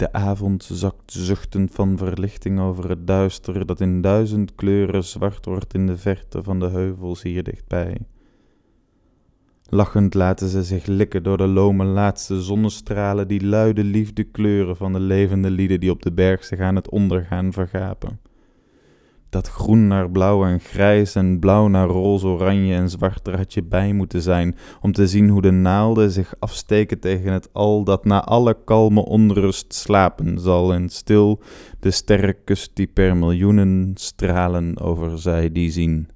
De avond zakt zuchtend van verlichting over het duister dat in duizend kleuren zwart wordt in de verte van de heuvels hier dichtbij. Lachend laten ze zich likken door de lome laatste zonnestralen die luide liefde kleuren van de levende lieden die op de berg zich aan het ondergaan vergapen. Dat groen naar blauw en grijs en blauw naar roze, oranje en zwart, er had je bij moeten zijn om te zien hoe de naalden zich afsteken tegen het al dat na alle kalme onrust slapen zal en stil de sterren kust die per miljoenen stralen over zij die zien.